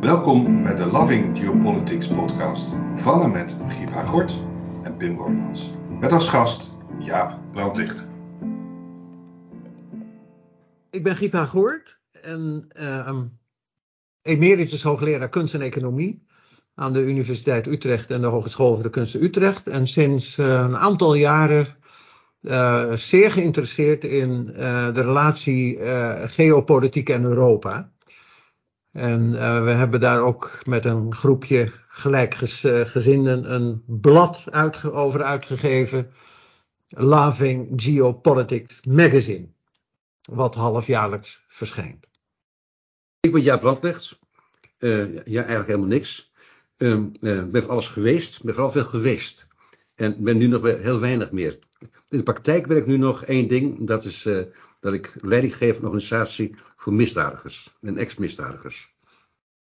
Welkom bij de Loving Geopolitics podcast van met Giep Hagort en Pim Roymans. Met als gast Jaap Brandlicht. Ik ben Giep Hagort en uh, emeritus hoogleraar kunst en economie aan de Universiteit Utrecht en de Hogeschool voor de Kunsten Utrecht. En sinds uh, een aantal jaren uh, zeer geïnteresseerd in uh, de relatie geopolitiek en Europa. En we hebben daar ook met een groepje gelijkgezinden een blad over uitgegeven. Loving Geopolitics Magazine. Wat halfjaarlijks verschijnt. Ik ben Jaap Landrecht. ja, eigenlijk helemaal niks. Um, uh, ben van alles geweest, ben vooral veel geweest. En ben nu nog heel weinig meer. In de praktijk ben ik nu nog één ding, dat is dat ik leiding geef aan een organisatie voor misdadigers en ex-misdadigers.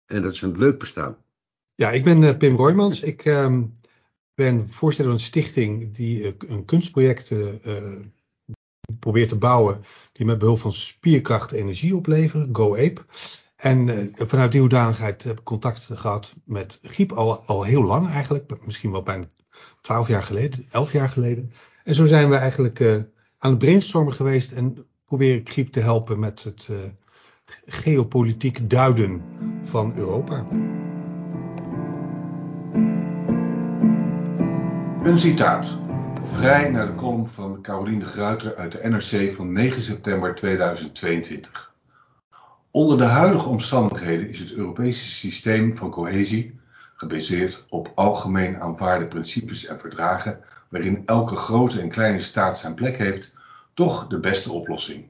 En dat is een leuk bestaan. Ja, ik ben uh, Pim Roymans. Ik um, ben voorzitter van een stichting die een kunstproject probeert te bouwen, die met behulp van spierkracht energie opleveren, Go Ape. En vanuit die hoedanigheid heb ik contact gehad met Giep al, al heel lang eigenlijk. Misschien wel bijna twaalf jaar geleden, elf jaar geleden. En zo zijn we eigenlijk aan het brainstormen geweest en probeer ik Giep te helpen met het uh, geopolitiek duiden van Europa. Een citaat. Vrij naar de column van Caroline Gruiter uit de NRC van 9 september 2022. Onder de huidige omstandigheden is het Europese systeem van cohesie, gebaseerd op algemeen aanvaarde principes en verdragen, waarin elke grote en kleine staat zijn plek heeft, toch de beste oplossing.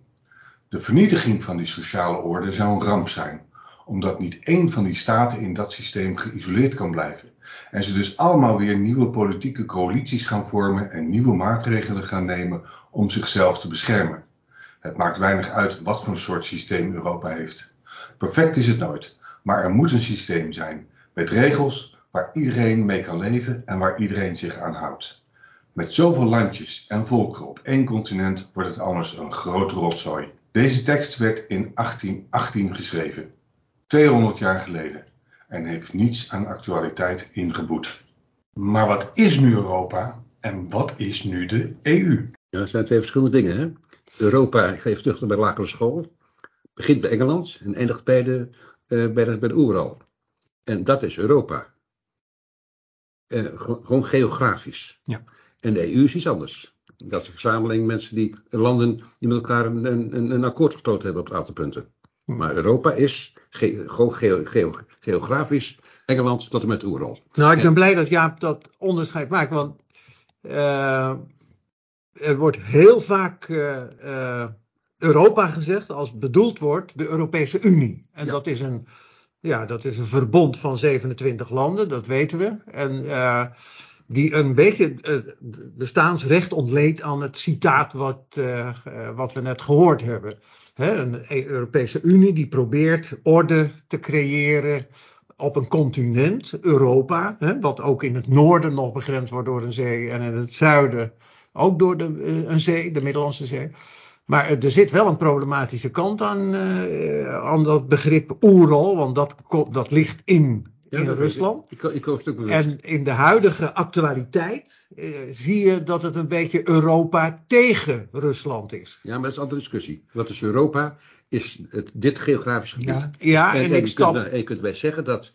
De vernietiging van die sociale orde zou een ramp zijn, omdat niet één van die staten in dat systeem geïsoleerd kan blijven en ze dus allemaal weer nieuwe politieke coalities gaan vormen en nieuwe maatregelen gaan nemen om zichzelf te beschermen. Het maakt weinig uit wat voor soort systeem Europa heeft. Perfect is het nooit, maar er moet een systeem zijn met regels waar iedereen mee kan leven en waar iedereen zich aan houdt. Met zoveel landjes en volkeren op één continent wordt het anders een grote rotzooi. Deze tekst werd in 1818 geschreven, 200 jaar geleden, en heeft niets aan actualiteit ingeboet. Maar wat is nu Europa en wat is nu de EU? Ja, dat zijn twee verschillende dingen. Hè? Europa, ik ga even terug naar de lagere school, begint bij Engeland en eindigt bij de, uh, bij de, bij de Oeral. En dat is Europa. Uh, gewoon geografisch. Ja. En de EU is iets anders. Dat is een verzameling mensen die, landen die met elkaar een, een, een akkoord gesloten hebben op een aantal punten. Maar Europa is ge, geo, geografisch Engeland tot en met Oeral. Nou, ik ben blij dat Jaap dat onderscheid maakt, want uh, er wordt heel vaak uh, uh, Europa gezegd als bedoeld wordt de Europese Unie. En ja. dat, is een, ja, dat is een verbond van 27 landen, dat weten we. En die een beetje bestaansrecht ontleent aan het citaat wat, wat we net gehoord hebben. He, een Europese Unie die probeert orde te creëren op een continent, Europa, wat ook in het noorden nog begrensd wordt door een zee en in het zuiden ook door een zee, de Middellandse Zee. Maar er zit wel een problematische kant aan, aan dat begrip Oeral, want dat, dat ligt in, in ja, Rusland. Ik, ik, bewust. En in de huidige actualiteit uh, zie je dat het een beetje Europa tegen Rusland is. Ja, maar dat is een andere discussie. Wat is Europa? Is het, dit geografisch gebied. Ja, ja en, en, en, ik stap... kunt, je kunt zeggen dat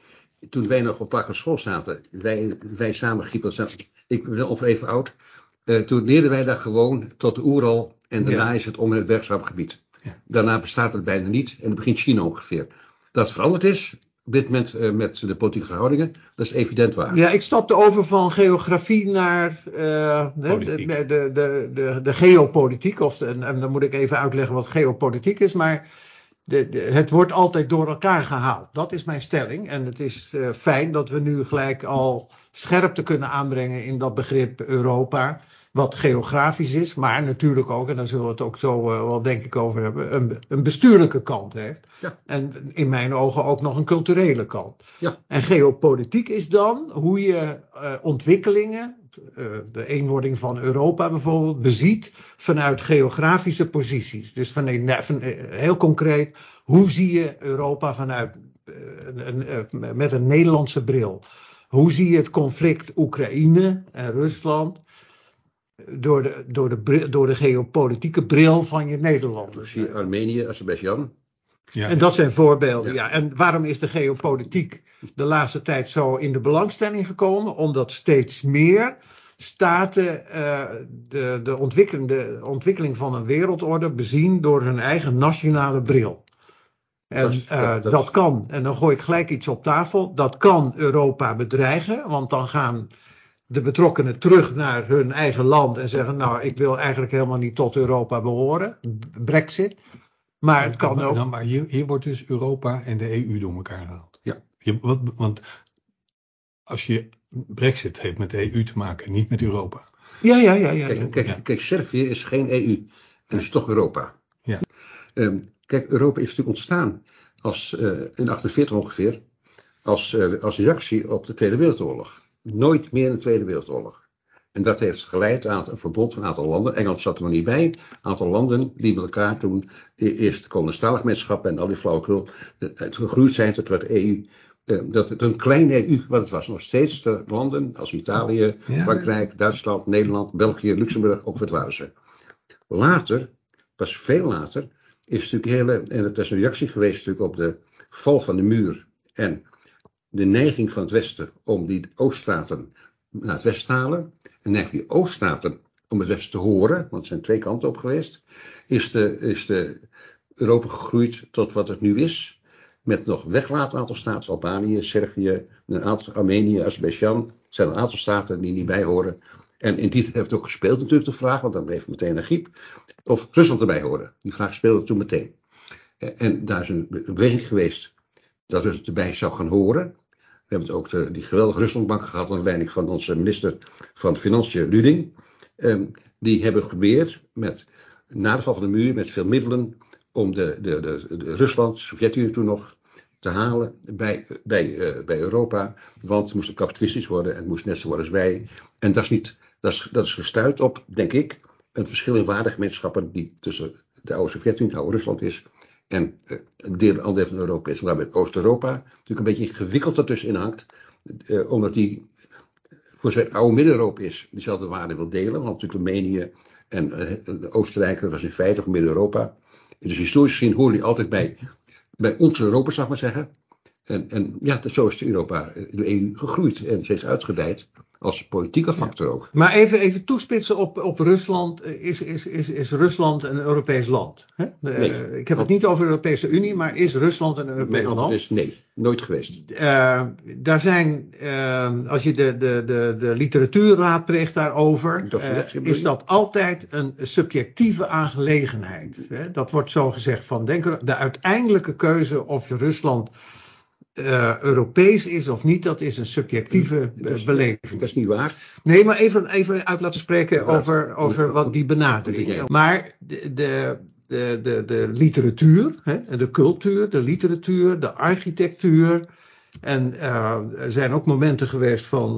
toen wij nog op lagere school zaten, wij, wij samen Giepel, ik ben of even oud, uh, toen leerden wij daar gewoon tot de Oeral en daarna ja. is het om het werkzaam gebied. Ja. Daarna bestaat het bijna niet en dan begint China ongeveer. Dat het veranderd is op dit moment uh, met de politieke verhoudingen, dat is evident waar. Ja, ik stapte over van geografie naar uh, de, de, de, de, de, geopolitiek. Of de, en dan moet ik even uitleggen wat geopolitiek is, maar de, de, het wordt altijd door elkaar gehaald. Dat is mijn stelling. En het is uh, fijn dat we nu gelijk al scherpte kunnen aanbrengen in dat begrip Europa wat geografisch is, maar natuurlijk ook, en daar zullen we het ook zo uh, wel denk ik over hebben, een, een bestuurlijke kant heeft. Ja. En in mijn ogen ook nog een culturele kant. Ja. En geopolitiek is dan hoe je uh, ontwikkelingen, uh, de eenwording van Europa bijvoorbeeld, beziet vanuit geografische posities. Dus van, van heel concreet, hoe zie je Europa vanuit met een Nederlandse bril. Hoe zie je het conflict Oekraïne en Rusland door de, door de, door de geopolitieke bril van je Nederlanders? Zie je Armenië, Azerbeidzjan. Ja. En dat zijn voorbeelden, ja. ja. En waarom is de geopolitiek de laatste tijd zo in de belangstelling gekomen? Omdat steeds meer staten uh, de, de, ontwikkeling, de ontwikkeling van een wereldorde bezien door hun eigen nationale bril. En dat, is, uh, dat, dat kan, en dan gooi ik gelijk iets op tafel, dat kan Europa bedreigen, want dan gaan de betrokkenen terug naar hun eigen land en zeggen, nou, ik wil eigenlijk helemaal niet tot Europa behoren, Brexit. Maar het kan ook. Nou, maar hier, hier wordt dus Europa en de EU door elkaar gehaald. Ja. Je, wat, want als je Brexit heeft met de EU te maken, niet met Europa. Ja, ja, ja. ja, kijk, kijk, Servië is geen EU en is toch Europa. Ja. Um, kijk, Europa is natuurlijk ontstaan als, uh, in 48 ongeveer, als, uh, als reactie op de Tweede Wereldoorlog. Nooit meer een Tweede Wereldoorlog. En dat heeft geleid aan een verbond van een aantal landen. Engeland zat er nog niet bij. Een aantal landen die met elkaar toen de eerste kolonistalengemeenschap en al die flauwekul het gegroeid zijn tot wat EU. Uh, dat het een klein EU, wat het was, nog steeds de landen als Italië, ja. Frankrijk, Duitsland, Nederland, België, Luxemburg, ook ze. Later, pas veel later, is natuurlijk hele, en dat is een reactie geweest natuurlijk op de val van de muur en de neiging van het Westen om die Ooststaten naar het Westen te halen. En neiging die Ooststaten om het Westen te horen, want er zijn twee kanten op geweest, is de, is de Europa gegroeid tot wat het nu is. Met nog weglaat aantal staten, Albanië, Servië, een aantal, Armenië, Azerbeidzjan. zijn een aantal staten die niet bij horen. En in die heeft ook gespeeld natuurlijk de vraag, want dan bleef meteen een griep. Of Rusland erbij horen. Die vraag speelde toen meteen. En daar is een beweging geweest dat Rusland erbij zou gaan horen. Hebben ook de, die geweldige Ruslandbank gehad onder leiding van onze minister van Financiën, Ruding. Um, die hebben geprobeerd met, na de val van de muur, met veel middelen, om de, de, de, Rusland, Sovjet-Unie toen nog, te halen bij, bij, uh, bij Europa. Want het moest kapitalistisch worden en het moest net zo worden als wij. En dat is, niet, dat is, dat is gestuurd op, denk ik, een verschil in waardegemeenschappen die tussen de oude Sovjet-Unie, het oude Rusland is, en uh, een deel, van Europa is. Waarbij Oost-Europa natuurlijk een beetje gewikkeld ertussenin hangt. Uh, omdat die voor zo'n oude Midden-Europa is, diezelfde waarde wil delen. Want natuurlijk Roemenië en uh, Oostenrijk, dat was in feite Midden-Europa. Dus historisch gezien horen die altijd bij, bij ons Europa, zou ik maar zeggen. En, en ja, zo is Europa, de EU, gegroeid en steeds uitgedijd. Als politieke factor ook. Maar even, even toespitsen op, op Rusland. Is, is, is, is Rusland een Europees land? Hè? Nee. Uh, ik heb het niet over de Europese Unie, maar is Rusland een Europees land? Is nee, nooit geweest. Uh, daar zijn, uh, als je de, de, de, de literatuur raadpleegt daarover, is dat altijd een subjectieve aangelegenheid. Hè? Dat wordt zo gezegd van, denk de uiteindelijke keuze of je Rusland uh, Europees is of niet, dat is een subjectieve uh, is, beleving. Dat is niet waar. Nee, maar even, even uit laten spreken ja, over, over wat die benadering is. Maar de, de, de, de, de literatuur, hè, de cultuur, de literatuur, de architectuur. En uh, er zijn ook momenten geweest van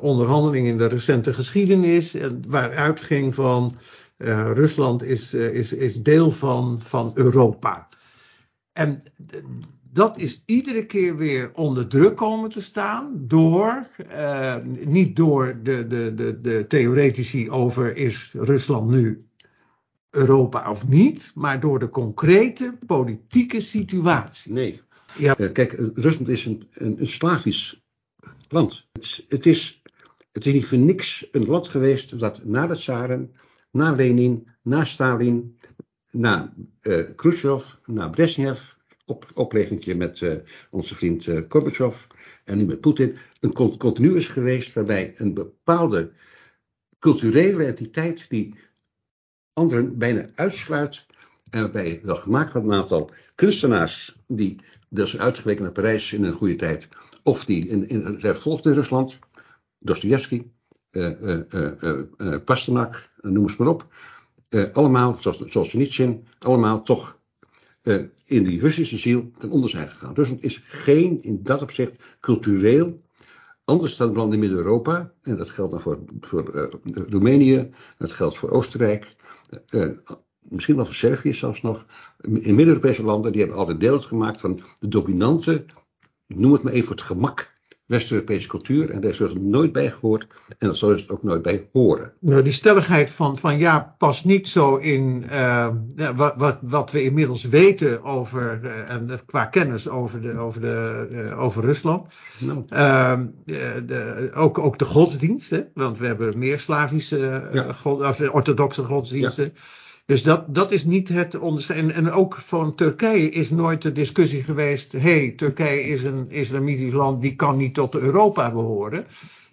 onderhandeling in de recente geschiedenis, waaruit ging van Rusland is, is, is deel van, van Europa. En dat is iedere keer weer onder druk komen te staan door, uh, niet door de, de, de, de theoretici over is Rusland nu Europa of niet, maar door de concrete politieke situatie. Nee. Ja. Uh, kijk, Rusland is een, een, een Slavisch land. Het, het, is, het is niet voor niks een land geweest dat na de Tsaren, na Lenin, na Stalin, na uh, Khrushchev, na Brezhnev, op, opleggingje met uh, onze vriend uh, en nu met Poetin, een continu is geweest waarbij een bepaalde culturele entiteit die anderen bijna uitsluit en waarbij wel gemaakt wordt een aantal kunstenaars die dat zijn uitgeweken naar Parijs in een goede tijd of die in, in, zijn volgt in Rusland, Dostoevsky, uh, Pasternak, noem eens maar op, allemaal, zoals, zoals Nietzsche, allemaal toch uh, in die Russische ziel ten onder zijn gegaan. Rusland is geen, in dat opzicht, cultureel anders dan landen in Midden-Europa. En dat geldt dan voor, voor uh, Roemenië, dat geldt voor Oostenrijk, uh, misschien wel voor Servië zelfs nog. In Midden-Europese landen, die hebben altijd deel gemaakt van de dominante noem het maar even voor het gemak, West-Europese cultuur. En daar is het nooit bij gehoord. En dat zal het ook nooit bij horen. Nou, die stelligheid van, van ja, past niet zo in uh, wat, wat, wat we inmiddels weten over, uh, en qua kennis over, de, over, de, uh, over Rusland. Nou. Ehm, de, ook, ook de godsdienst, hè? want we hebben meer Slavische, Ja. god, of orthodoxe godsdiensten. Dus dat, dat is niet het onderscheid. En, en ook van Turkije is nooit de discussie geweest. Hé, hey, Turkije is een islamitisch land, die kan niet tot Europa behoren.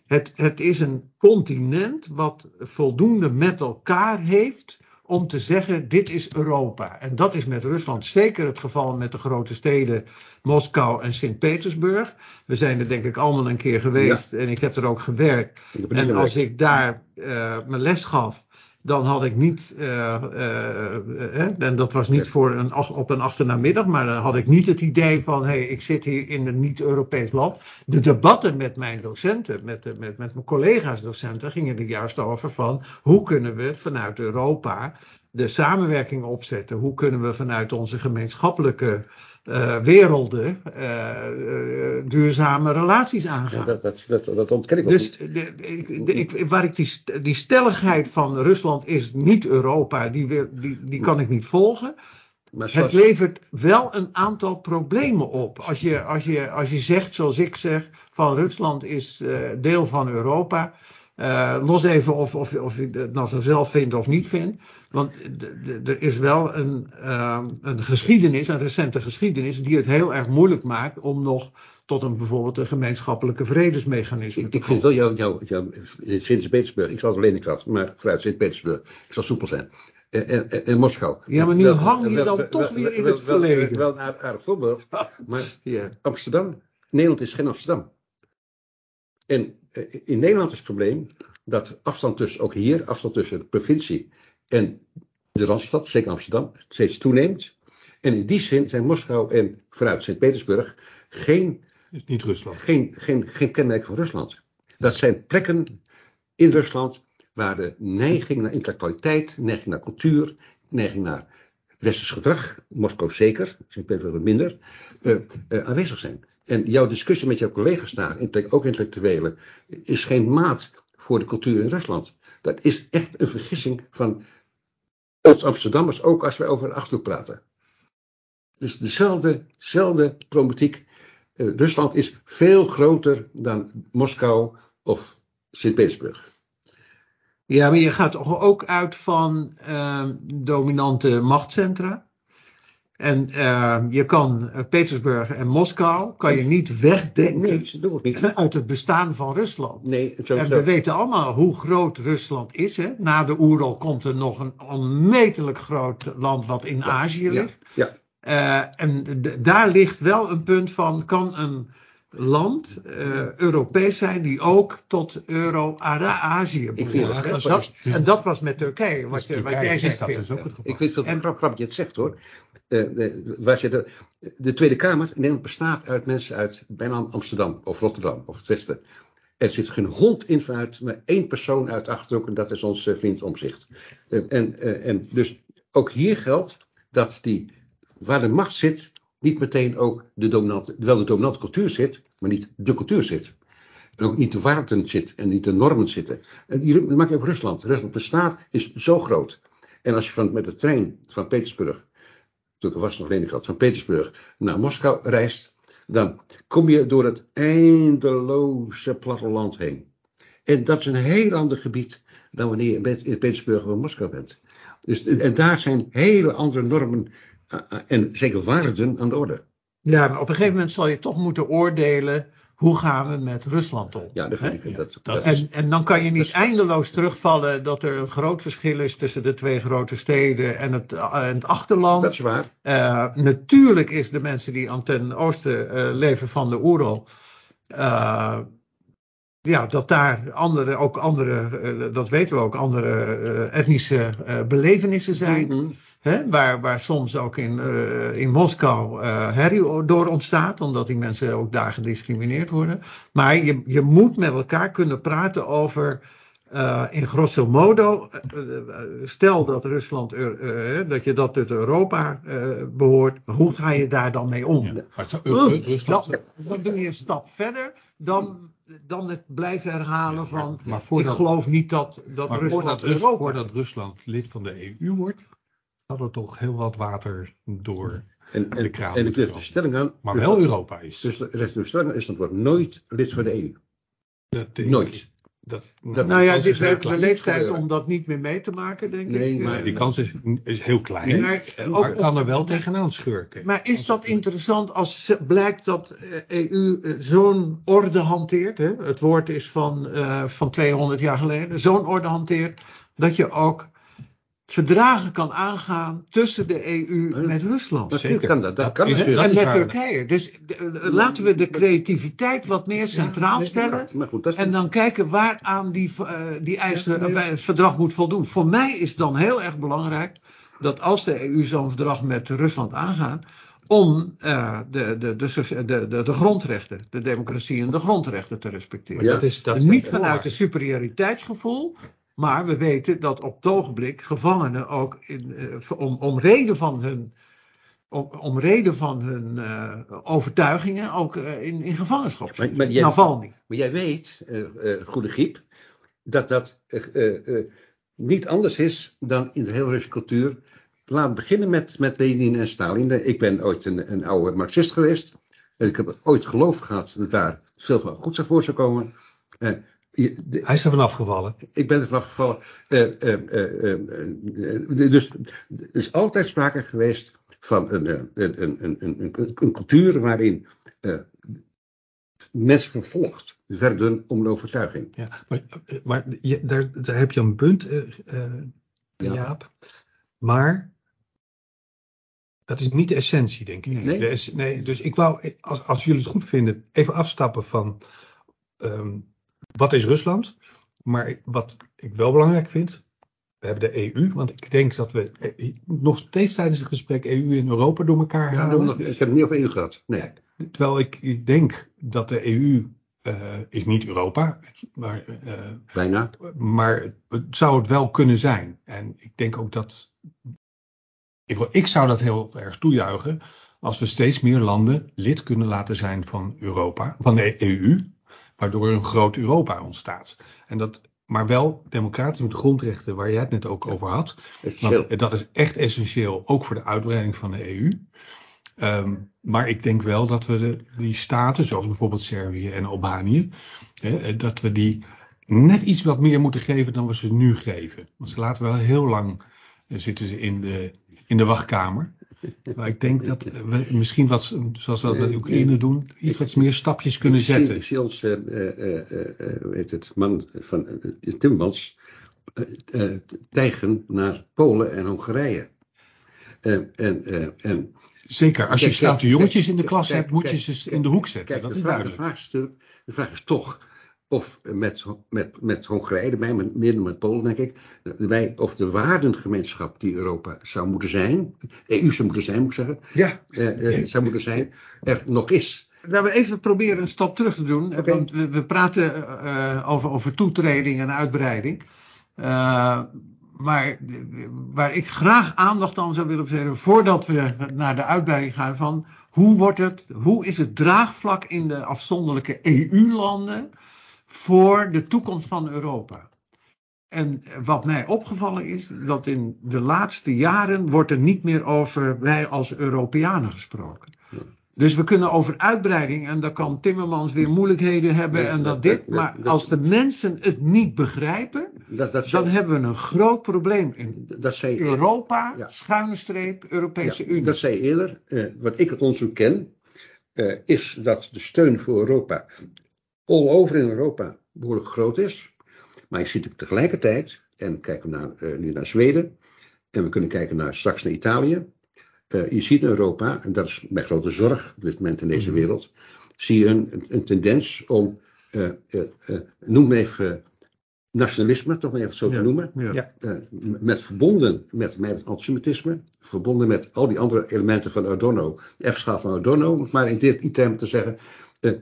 Het, het is een continent wat voldoende met elkaar heeft om te zeggen: dit is Europa. En dat is met Rusland zeker het geval met de grote steden Moskou en Sint-Petersburg. We zijn er denk ik allemaal een keer geweest en ik heb er ook gewerkt. Er En als ik daar uh, mijn les gaf, dan had ik niet, uh, uh, en dat was niet voor een, op een achternamiddag, maar dan had ik niet het idee van, hé, hey, ik zit hier in een niet-Europees land. De debatten met mijn docenten, met, met, met mijn collega's docenten, gingen er juist over van, hoe kunnen we vanuit Europa de samenwerking opzetten? Hoe kunnen we vanuit onze gemeenschappelijke uh, werelden uh, duurzame relaties aangaan. Ja, dat, dat, dat, dat, ontken ik ook dus niet. de, de, de, ik, waar ik die, die stelligheid van Rusland is niet Europa, die, die, die kan ik niet volgen. Maar zoals... Het levert wel een aantal problemen op. Als je, als je, als je zegt, zoals ik zeg, van Rusland is uh, deel van Europa. Uh, los even of, of, of je het nou zelf vindt of niet vindt. Want er is wel een, uh, een geschiedenis, een recente geschiedenis, die het heel erg moeilijk maakt om nog tot een bijvoorbeeld een gemeenschappelijke vredesmechanisme ik, te ik vind wel jouw, jouw, jouw Sint-Petersburg, ik zal het alleen niet gehad, maar vanuit Sint-Petersburg, ik zal soepel zijn. En, en, en, Moskou. Ja, maar nu wel, hang je wel, dan wel, toch weer in het verleden. Wel, wel een aardig voorbeeld, maar ja. Amsterdam, Nederland is geen Amsterdam. En in Nederland is het probleem dat afstand tussen, ook hier, afstand tussen de provincie en de Randstad, zeker Amsterdam, steeds toeneemt. En in die zin zijn Moskou en vanuit Sint-Petersburg geen, niet Rusland. Geen, geen, geen kenmerk van Rusland. Dat zijn plekken in Rusland waar de neiging naar intellectualiteit, neiging naar cultuur, neiging naar westers gedrag, Moskou zeker, Sint-Petersburg minder, uh, uh, aanwezig zijn. En jouw discussie met jouw collega's daar, ook intellectuelen, is geen maat voor de cultuur in Rusland. Dat is echt een vergissing van ons Amsterdammers, ook als we over een achterhoek praten. Dus dezelfde, dezelfde problematiek. Uh, Rusland is veel groter dan Moskou of Sint-Petersburg. Ja, maar je gaat toch ook uit van uh, dominante machtscentra. En uh, je kan uh, Petersburg en Moskou kan je niet wegdenken nee, niet. uit het bestaan van Rusland. Nee, zo, en zo. we weten allemaal hoe groot Rusland is. Hè? Na de Oeral komt er nog een onmetelijk groot land wat in ja, Azië ligt. Ja, ja. Uh, en daar ligt wel een punt van, kan een land uh, Europees zijn die ook tot Euro-Azië dat, en dat was met Turkije, wat, wat jij zegt. Dat is ook het ik weet wel en, grap je het zegt hoor. Uh, de, waar zit de, de Tweede Kamer in Nederland bestaat uit mensen uit bijna Amsterdam of Rotterdam of het Westen. Er zit geen hond in vanuit, maar één persoon uit Achterhoek en dat is onze vriend Omzicht. En, en, en dus ook hier geldt dat die, waar de macht zit, niet meteen ook de dominante, wel de dominante cultuur zit, maar niet de cultuur zit. En ook niet de waarden zit en niet de normen zitten. En maak je ook Rusland. Rusland bestaat, is zo groot. En als je van, met de trein van Petersburg, toen ik was nog Leningrad, van Petersburg naar Moskou reist, dan kom je door het eindeloze platteland heen. En dat is een heel ander gebied dan wanneer je in Petersburg of Moskou bent. Dus, en daar zijn hele andere normen en zeker waarden aan de orde. Ja, maar op een gegeven moment zal je toch moeten oordelen. Hoe gaan we met Rusland om? Ja, dat vind ik. Dat, dat en, is, en dan kan je niet is, eindeloos terugvallen dat er een groot verschil is tussen de twee grote steden en het, en het achterland. Dat is waar. Uh, natuurlijk is de mensen die aan ten oosten uh, leven van de Oeral. Uh, ja, dat daar andere, ook andere, dat weten we ook, andere etnische belevenissen zijn. Mm -hmm. Waar, waar soms ook in, uh, in Moskou uh, herrie door ontstaat, omdat die mensen ook daar gediscrimineerd worden. Maar je, je moet met elkaar kunnen praten over Uh, in grosso modo, stel dat Rusland, dat je dat tot Europa behoort, hoe ga je daar dan mee om? Ja, Rusland... dan, dan doe je een stap verder dan, dan het blijven herhalen van, maar voordat, ik geloof niet dat, dat Rusland voordat, Europa... voordat Rusland lid van de EU wordt, had er toch heel wat water door en, en, de kraan. En ik durf de stelling aan. Maar wel Europa is. Dus de, de stelling is dat wordt nooit lid van de EU. Dat, nooit. Dat, dat, nou ja, dit heeft de leeftijd om dat niet meer mee te maken, denk nee, ik. maar die kans is, is heel klein. Maar, maar kan er wel tegenaan schurken. Maar is dat interessant als blijkt dat EU eh, e zo'n orde hanteert? Hè? Het woord is van, uh, van 200 jaar geleden. Zo'n orde hanteert dat je ook verdragen kan aangaan tussen de EU met Rusland. Zeker. Kan dat, dat kan is, en met Turkije. Dus laten we de creativiteit wat meer centraal stellen. Goed, en dan kijken waaraan die, uh, die eisen ja, het verdrag moet voldoen. Voor mij is dan heel erg belangrijk dat als de EU zo'n verdrag met Rusland aangaat, om uh, de, de, de, de, de, grondrechten, de democratie en de grondrechten te respecteren. Ja, dat is, dat is niet vanuit een superioriteitsgevoel, maar we weten dat op het ogenblik gevangenen ook in, uh, om, om reden van hun, om, om reden van hun uh, overtuigingen ook uh, in, in gevangenschap zitten. Maar, maar, jij, Navalny. maar jij weet, goede griep, dat dat niet anders is dan in de hele Russische cultuur. Laten we beginnen met, met Lenin en Stalin. Ik ben ooit een, een oude marxist geweest. En ik heb ooit geloof gehad dat daar veel van goed zou voor zou komen. Hij is er vanaf gevallen. Ik ben er vanaf gevallen. Uh, uh, uh, dus er is altijd sprake geweest van een, een, een, een, een cultuur waarin mensen vervolgd werden om een overtuiging. Ja, maar, maar je, daar, daar heb je een punt, ja. Jaap. Maar dat is niet de essentie, denk ik. Nee? Nee dus ik wou, als, als jullie het goed vinden, even afstappen van. Um, wat is Rusland? Maar wat ik wel belangrijk vind, we hebben de EU, want ik denk dat we eh, nog steeds tijdens het gesprek EU en Europa door elkaar ja, halen. Nog, ik heb het niet over EU gehad. Nee. Terwijl ik, ik denk dat de EU uh, is niet Europa, maar, uh, bijna. Maar het zou het wel kunnen zijn. En ik denk ook dat ik, ik zou dat heel erg toejuichen als we steeds meer landen lid kunnen laten zijn van Europa, van de EU waardoor een groot Europa ontstaat. En dat, maar wel democratisch met grondrechten, waar jij het net ook over had. Want dat is echt essentieel, ook voor de uitbreiding van de EU. Um, ehm, maar ik denk wel dat we de, die staten, zoals bijvoorbeeld Servië en Albanië, hè, dat we die net iets wat meer moeten geven dan we ze nu geven. Want ze laten wel heel lang uh, zitten ze in de, in de wachtkamer. Maar ik denk dat we misschien wat, zoals we dat met Oekraïne doen, iets wat meer stapjes kunnen zetten. Ons, uh, weet het, man van uh, Timmermans tijgen naar Polen en Hongarije. en, en, Zeker, als je stoute jongetjes in de klas hebt, moet je ze in de hoek zetten. dat is vraag, de, vraag is, de vraag is toch, of met, met, met Hongarije meer dan met Polen denk ik, of de waardengemeenschap die Europa zou moeten zijn, EU zou moeten zijn moet ik zeggen, ja. Eh, eh, zou moeten zijn, er nog is. Laten we even proberen een stap terug te doen, okay. want we, we praten uh, over, over toetreding en uitbreiding. Uh, maar waar ik graag aandacht aan zou willen besteden, voordat we naar de uitbreiding gaan van hoe wordt het, hoe is het draagvlak in de afzonderlijke EU-landen voor de toekomst van Europa. En wat mij opgevallen is, dat in de laatste jaren wordt er niet meer over wij als Europeanen gesproken. Dus we kunnen over uitbreiding, en dan kan Timmermans weer moeilijkheden hebben en dat, dit. Maar als de mensen het niet begrijpen, dan hebben we een groot probleem in Europa, ja. schuine streep, Europese Unie. Dat zei eerder, eh, wat ik het onderzoek ken, eh, is dat de steun voor Europa all over in Europa behoorlijk groot is. Maar je ziet tegelijkertijd, en kijken we naar, uh, nu naar Zweden, en we kunnen kijken naar straks naar Italië. Uh, je ziet in Europa, en dat is mijn grote zorg op dit moment in deze mhm. wereld, zie je een, een tendens om, uh, noem even nationalisme, toch maar even zo te noemen. Ja. met verbonden met, met antisemitisme, verbonden met al die andere elementen van Adorno, de F-schaal van Adorno, om het maar in dit termen te zeggen,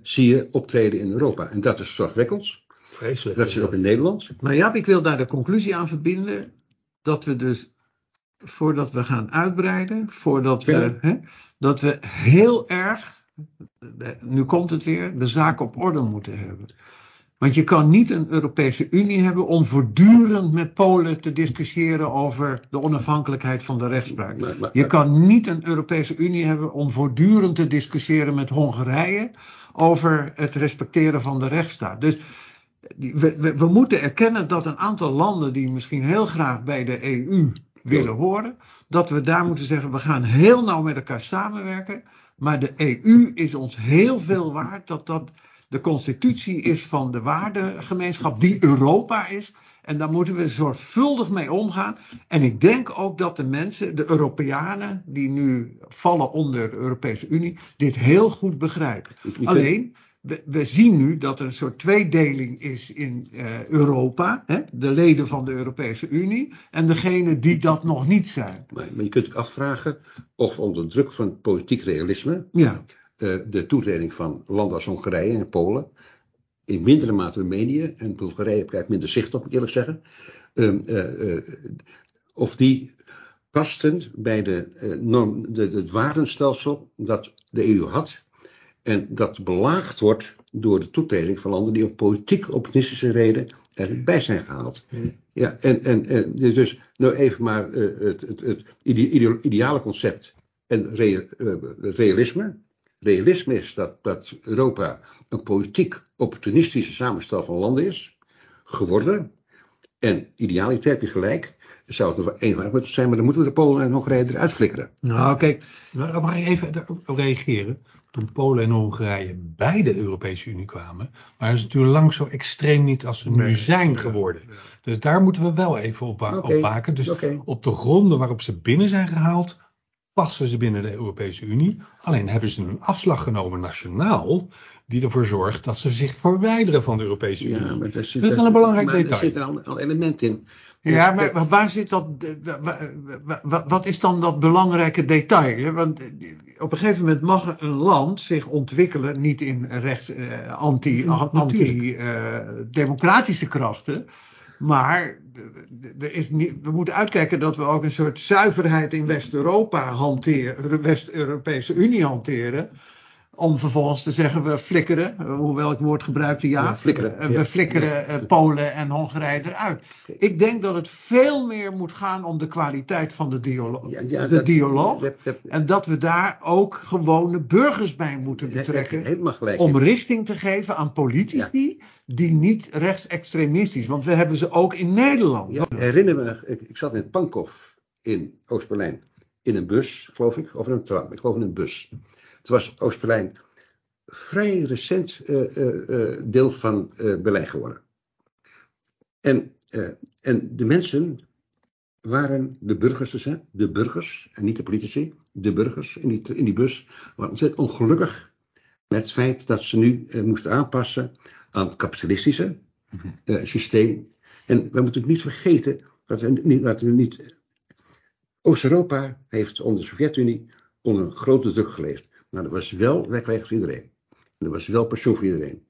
zie je optreden in Europa. En dat is zorgwekkend. Vreselijk. Dat zit ook in Nederland. Maar ja, ik wil daar de conclusie aan verbinden dat we dus voordat we gaan uitbreiden, voordat we, Ja. hè, dat we heel erg, nu komt het weer, de zaak op orde moeten hebben. Want je kan niet een Europese Unie hebben om voortdurend met Polen te discussiëren over de onafhankelijkheid van de rechtspraak. Maar, maar, Je kan niet een Europese Unie hebben om voortdurend te discussiëren met Hongarije over het respecteren van de rechtsstaat. Dus we, we moeten erkennen dat een aantal landen die misschien heel graag bij de EU willen horen, dat we daar moeten zeggen, we gaan heel nauw met elkaar samenwerken, maar de EU is ons heel veel waard, dat dat de constitutie is van de waardegemeenschap die Europa is. En daar moeten we zorgvuldig mee omgaan. En ik denk ook dat de mensen, de Europeanen, die nu vallen onder de Europese Unie, dit heel goed begrijpen. Je Alleen, we, we zien nu dat er een soort tweedeling is in eh, Europa. Hè? De leden van de Europese Unie en degenen die dat nog niet zijn. maar, maar je kunt ook afvragen of onder druk van politiek realisme Ja, de toetreding van landen als Hongarije en Polen, in mindere mate Roemenië, en Bulgarije krijgt minder zicht op, moet ik eerlijk zeggen, ehm, eh, eh, of die pasten bij de, eh, norm, de, het waardenstelsel dat de EU had, en dat belaagd wordt door de toetreding van landen die om politiek opportunistische reden erbij zijn gehaald. Ja, en, en, en dus, dus nou even maar eh, het, het, het ide- ide- ideale concept en rea- eh, realisme. Realisme is dat, dat Europa een politiek opportunistische samenstel van landen is geworden. En idealiter heb je gelijk. Zou het nog wel eenvoudig moeten zijn, maar dan moeten we de Polen en Hongarije eruit flikkeren. nou kijk, mag ik even reageren? Toen Polen en Hongarije bij de Europese Unie kwamen, waren ze natuurlijk lang zo extreem niet als ze nu zijn geworden. Dus daar moeten we wel even op, waken. Dus op de gronden waarop ze binnen zijn gehaald, passen ze binnen de Europese Unie. Alleen hebben ze een afslag genomen nationaal, die ervoor zorgt dat ze zich verwijderen van de Europese Unie. Ja, maar daar zit, Dat is wel een belangrijk maar detail. Er zit al, al element in. Ja, maar waar zit dat? wa- wa- wa- wa- Wat is dan dat belangrijke detail? Want eh, op een gegeven moment mag een land zich ontwikkelen, niet in rechts, eh, anti, eh, democratische krachten. Maar er is we moeten uitkijken dat we ook een soort zuiverheid in West-Europa hanteren, de West-Europese Unie hanteren. Om vervolgens te zeggen, we flikkeren, eh, hoewel ik het woord gebruikte, ja, Ja, flikkeren, eh, we ja. flikkeren eh, Polen en Hongarije eruit. Ik denk dat het veel meer moet gaan om de kwaliteit van de, dialo Ja, ja, de dat- dialoog. dat- dat- en dat we daar ook gewone burgers bij moeten betrekken. helemaal gelijk. Om in. richting te geven aan politici die niet rechtsextremistisch. Want we hebben ze ook in Nederland. Ja, herinner me, ik, ik zat in Pankow in Oost-Berlijn. In een bus, geloof ik, of in een tram. Ik geloof in een bus. Toen was Oost-Berlijn vrij recent eh, eh, eh, deel van Berlijn geworden. En, en de mensen waren de burgers dus, hè? de burgers, en niet de politici, de burgers in die, in die bus, waren ontzettend ongelukkig met het feit dat ze nu moesten aanpassen aan het kapitalistische eh, systeem. En we moeten het niet vergeten dat we niet, dat we niet Oost-Europa heeft onder de Sovjet-Unie onder een grote druk geleefd. Maar er was wel werkgelegenheid voor iedereen. En er was wel pensioen voor iedereen.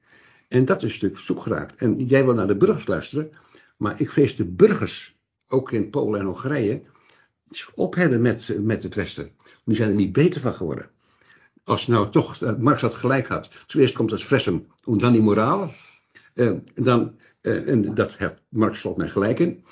En dat is natuurlijk zoek geraakt. En jij wil naar de burgers luisteren. Maar ik vrees de burgers, ook in Polen en Hongarije, zich opheffen met, met het Westen. Die zijn er niet beter van geworden. Als nou toch eh, Marx had gelijk had. Zoeerst komt het fressen en dan die moraal. Eh, dan, eh, en dat heeft Marx volgens mij gelijk in.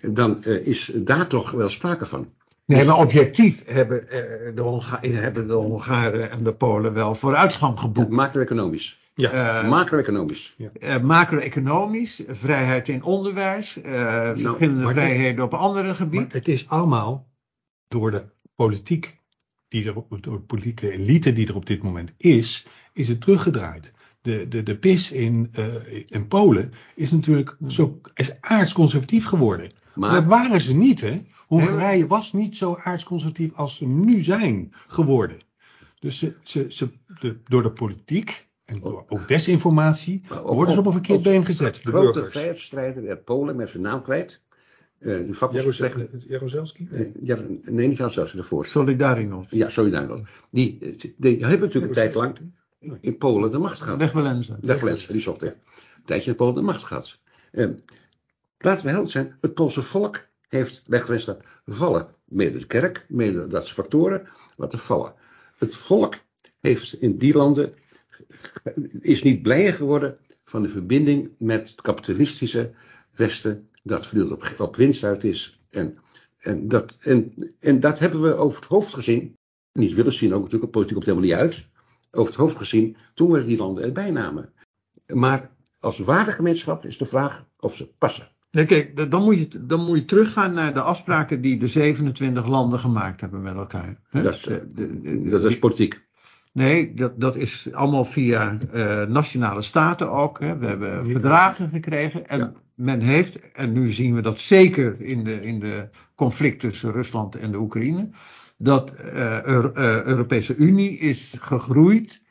dan is daar toch wel sprake van. Nee, maar objectief hebben, eh, de Honga- hebben de Hongaren en de Polen wel vooruitgang geboekt. Macro-economisch. Ja. Eh, Macro-economisch. eh, macro-economisch, vrijheid in onderwijs, eh, verschillende maar- vrijheden op andere Maar gebieden. het is allemaal door de politiek, die er, door de politieke elite die er op dit moment is, is het teruggedraaid. De, de, de PIS in, in Polen is natuurlijk zo, is aardsconservatief geworden. Maar dat waren ze niet, hè? Hongarije was niet zo aardsconservatief als ze nu zijn geworden. Dus ze, ze, ze, de, door de politiek en door ook desinformatie worden ze op een verkeerd been gezet. De grote burgers. vrijheidsstrijder uit Polen met zijn naam kwijt. De ja, nee, niet zelfs ervoor. Solidarność. Ja, sorry Die, die, die hebben natuurlijk een tijd lang in Polen de macht gehad. Weg Walenza. Weg Wens, die zocht, ja. tijdje in Polen de macht gehad. Eh, laten we helder zijn, het Poolse volk heeft weggewezen vallen. Mede de kerk, mede dat factoren laten vallen. Het volk heeft in die landen is niet blijer geworden van de verbinding met het kapitalistische Westen, dat voortdurend op, winst uit is. En, en, dat, en dat hebben we over het hoofd gezien, niet willen zien, ook natuurlijk, politiek komt helemaal niet uit, over het hoofd gezien, toen we die landen erbij namen. Maar als waardegemeenschap is de vraag of ze passen. Nee, kijk, dan moet, je, dan moet je teruggaan naar de afspraken die de 27 landen gemaakt hebben met elkaar. hè? Dat is, De- de- de- Dat is politiek. Nee, dat, dat is allemaal via eh, nationale staten ook. Hè. We hebben verdragen gekregen. En Ja. men heeft, en nu zien we dat zeker in de, in de conflict tussen Rusland en de Oekraïne. Dat eh Euro- eh, Europese Unie is gegroeid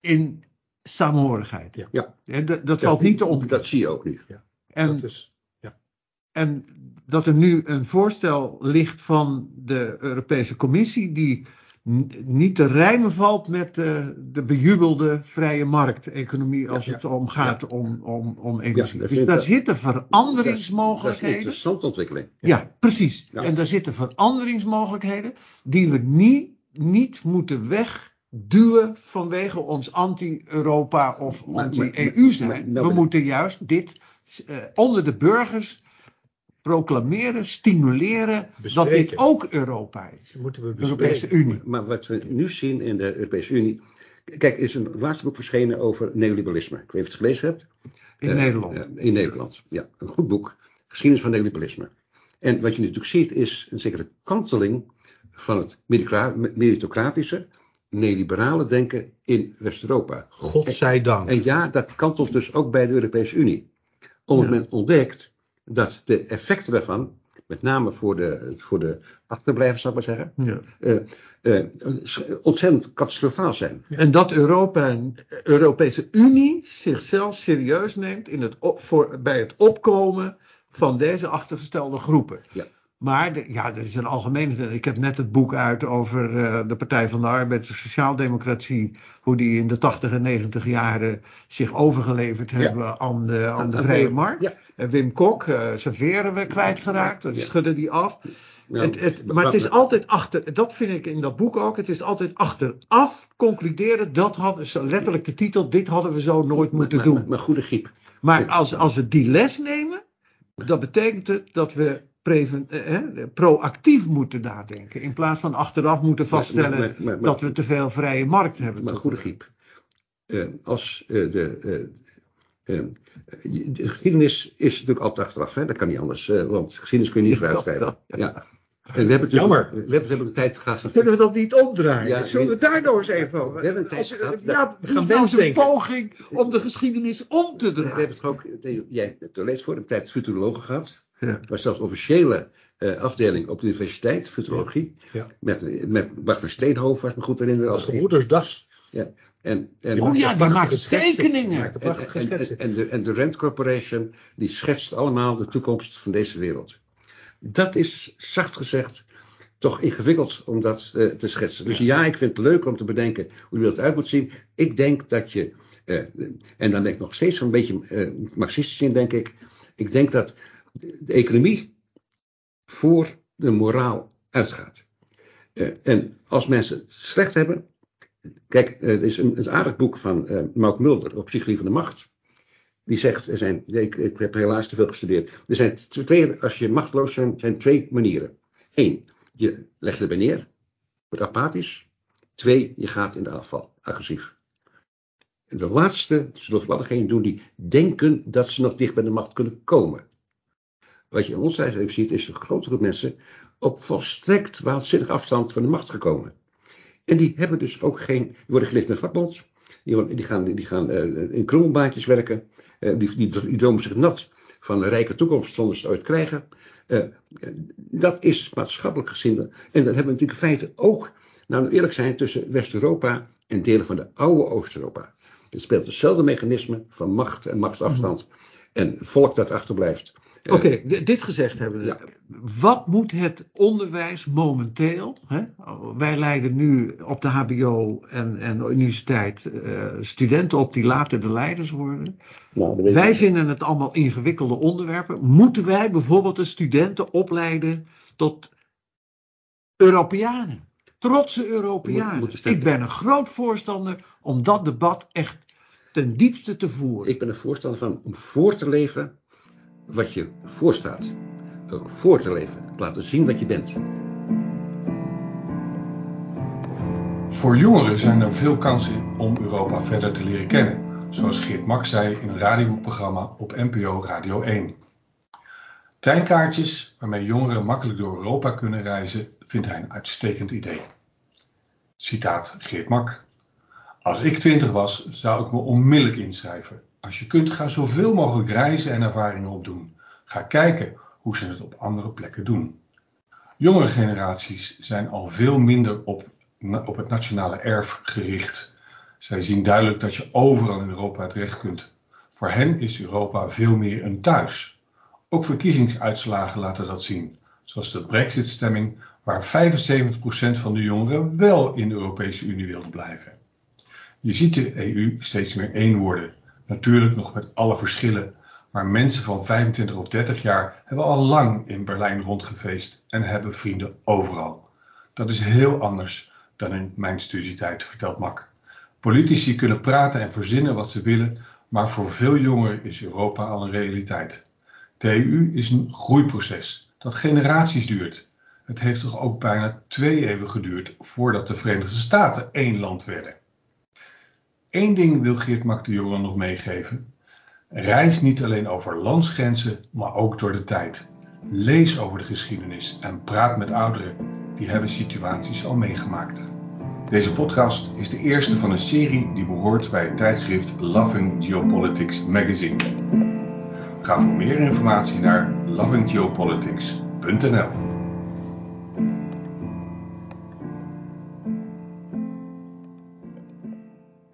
in samenhorigheid. Ja. Ja. Hè, dat dat Ja, valt niet te ontkennen. Dat zie je ook nu. En, dat is, en dat er nu een voorstel ligt van de Europese Commissie die niet te rijmen valt met de, de bejubelde vrije markteconomie als Ja, het om gaat om, om, om energie. dat dus daar ik- zitten Dat is, dat is een veranderingsmogelijkheden. interessante ontwikkeling. Ja, precies. En daar zitten veranderingsmogelijkheden die we niet, niet moeten wegduwen vanwege ons anti-Europa of anti-EU zijn. we moeten juist dit eh, onder de burgers proclameren, stimuleren dat dit Bespreken. ook Europa is. dat moeten we De Europese bespreken. Unie. Maar wat we nu zien in de Europese Unie. Kijk, er is een laatste boek verschenen over neoliberalisme. Ik weet niet of je het gelezen hebt. In Eh, Nederland. eh, in Nederland, ja. Een goed boek. Geschiedenis van neoliberalisme. En wat je natuurlijk ziet is een zekere kanteling van het meritocratische, neoliberale denken in West-Europa. Godzijdank. En ja, dat kantelt dus ook bij de Europese Unie. Omdat Ja. men ontdekt dat de effecten daarvan, met name voor de, voor de achterblijvers, zou ik maar zeggen, Ja. eh, eh, ontzettend catastrofaal zijn. En dat Europa, de Europese Unie zichzelf serieus neemt in het op, voor, bij het opkomen van deze achtergestelde groepen. Ja. Maar de- ja, er is een algemene. Ik heb net het boek uit over eh, de Partij van de Arbeid, de Sociaaldemocratie. Hoe die in de 80 en 90 jaren zich overgeleverd hebben aan de, aan de vrije markt. ja. En Wim Kok, eh zijn veren we kwijtgeraakt. Dat schudden die af. Het, het, maar het is altijd achter, dat vind ik in dat boek ook, het is altijd achteraf concluderen, dat hadden ze, letterlijk de titel, dit hadden we zo nooit moeten maar, doen. Maar, maar goede griep. Maar als, als we die les nemen, dat betekent het dat we preven, eh, proactief moeten nadenken, in plaats van achteraf moeten vaststellen Maar- maar- maar- maar- dat we te veel vrije markt hebben. Maar goede griep. Eh, als eh, de, de geschiedenis is natuurlijk altijd achteraf, hè? dat kan niet anders, eh, want geschiedenis kun je niet Ja, vooruitschrijven. ja. Ja. En we hebben dus, Jammer. We hebben, we hebben een tijd gehad van Kunnen we dat niet omdraaien? Ja, Zullen we nee. daar nou eens even over? We hebben een tijd Als- gehad, ja, we gaan nou een poging om de geschiedenis om te We draaien. hebben het ook, jij hebt lees voor, een tijd futurologen gehad. Ja. Was zelfs officiële eh, afdeling op de universiteit, futurologie. Ja. Met, met Bart van Steenhoven, als ik me goed herinner. Als Gebroeders ja. En, en, Oh ja, die maakt tekeningen. En, en, en, de, en de Rand Corporation, die schetst allemaal de toekomst van deze wereld. Dat is, zacht gezegd, toch ingewikkeld om dat eh, te schetsen. Dus ja, ik vind het leuk om te bedenken hoe die wereld eruit moet zien. Ik denk dat je, eh, en dan ben ik nog steeds een beetje marxistisch in, denk ik. Ik denk dat de economie voor de moraal uitgaat. Eh, en als mensen het slecht hebben. Kijk, eh, er is een, een aardig boek van Mark Mulder op Psychologie van de Macht. Die zegt, er zijn, ik, heb helaas te veel gestudeerd. Er zijn twee, als je machteloos bent, zijn twee manieren. Eén, je legt erbij neer, wordt apathisch. Twee, je gaat in de afval, agressief. En de laatste zullen vooral degenen doen die denken dat ze nog dicht bij de macht kunnen komen. Wat je in ons tijdstip ziet, is een grote groep mensen op volstrekt waanzinnig afstand van de macht gekomen. En die hebben dus ook geen, die worden gelicht met vakbond, die, gaan, die gaan eh, in krommelbaantjes werken, eh, die, die, die dromen zich nat van een rijke toekomst zonder ze het ooit krijgen. Dat is maatschappelijk gezien, en dat hebben we natuurlijk in feite ook, nou eerlijk zijn, tussen West-Europa en delen van de oude Oost-Europa. Het speelt hetzelfde mechanisme van macht en machtsafstand. En volk dat achterblijft. Oké, d- dit gezegd hebben we. Ja. Wat moet het onderwijs momenteel? Hè? Wij leiden nu op de HBO en, en de universiteit eh, studenten op die later de leiders worden. Nou, Wij ik. vinden het allemaal ingewikkelde onderwerpen. Moeten wij bijvoorbeeld de studenten opleiden tot Europeanen? Trotse Europeanen. Moet- Ik ben een groot voorstander om dat debat echt ten diepste te voeren. Ik ben er voorstander van om voor te leven wat je voorstaat. Ook voor te leven. Laten zien wat je bent. Voor jongeren zijn er veel kansen om Europa verder te leren kennen, zoals Geert Mak zei in een radioprogramma op NPO Radio 1. Treinkaartjes waarmee jongeren makkelijk door Europa kunnen reizen, vindt hij een uitstekend idee. Citaat Geert Mak. Als ik 20 was, zou ik me onmiddellijk inschrijven. Als je kunt, ga zoveel mogelijk reizen en ervaringen opdoen. Ga kijken hoe ze het op andere plekken doen. Jongere generaties zijn al veel minder op, op het nationale erf gericht. Zij zien duidelijk dat je overal in Europa terecht kunt. Voor hen is Europa veel meer een thuis. Ook verkiezingsuitslagen laten dat zien, zoals de Brexit-stemming, waar 75% van de jongeren wel in de Europese Unie wilden blijven. Je ziet de EU steeds meer één worden, natuurlijk nog met alle verschillen, maar mensen van 25 of 30 jaar hebben al lang in Berlijn rondgefeest en hebben vrienden overal. Dat is heel anders dan in mijn studietijd, vertelt Mak. Politici kunnen praten en verzinnen wat ze willen, maar voor veel jongeren is Europa al een realiteit. De EU is een groeiproces dat generaties duurt. Het heeft toch ook bijna twee eeuwen geduurd voordat de Verenigde Staten één land werden. Eén ding wil Geert Mak de jongeren nog meegeven. Reis niet alleen over landsgrenzen, maar ook door de tijd. Lees over de geschiedenis en praat met ouderen die hebben situaties al meegemaakt. Deze podcast is de eerste van een serie die behoort bij het tijdschrift Loving Geopolitics Magazine. Ga voor meer informatie naar lovinggeopolitics.nl.